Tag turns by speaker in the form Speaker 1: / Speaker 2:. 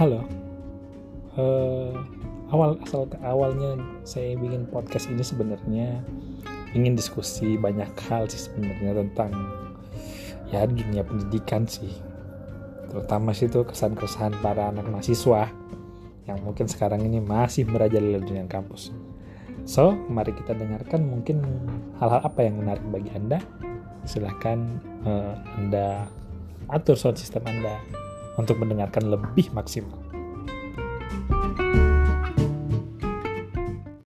Speaker 1: Halo. Uh, awal asal awalnya saya bikin podcast ini sebenarnya ingin diskusi banyak hal sih sebenarnya tentang ya dunia pendidikan sih. Terutama sih itu kesan-kesan para anak mahasiswa yang mungkin sekarang ini masih merajalela dunia kampus. So, mari kita dengarkan mungkin hal-hal apa yang menarik bagi Anda. Silahkan uh, Anda atur sound system Anda untuk mendengarkan lebih maksimal.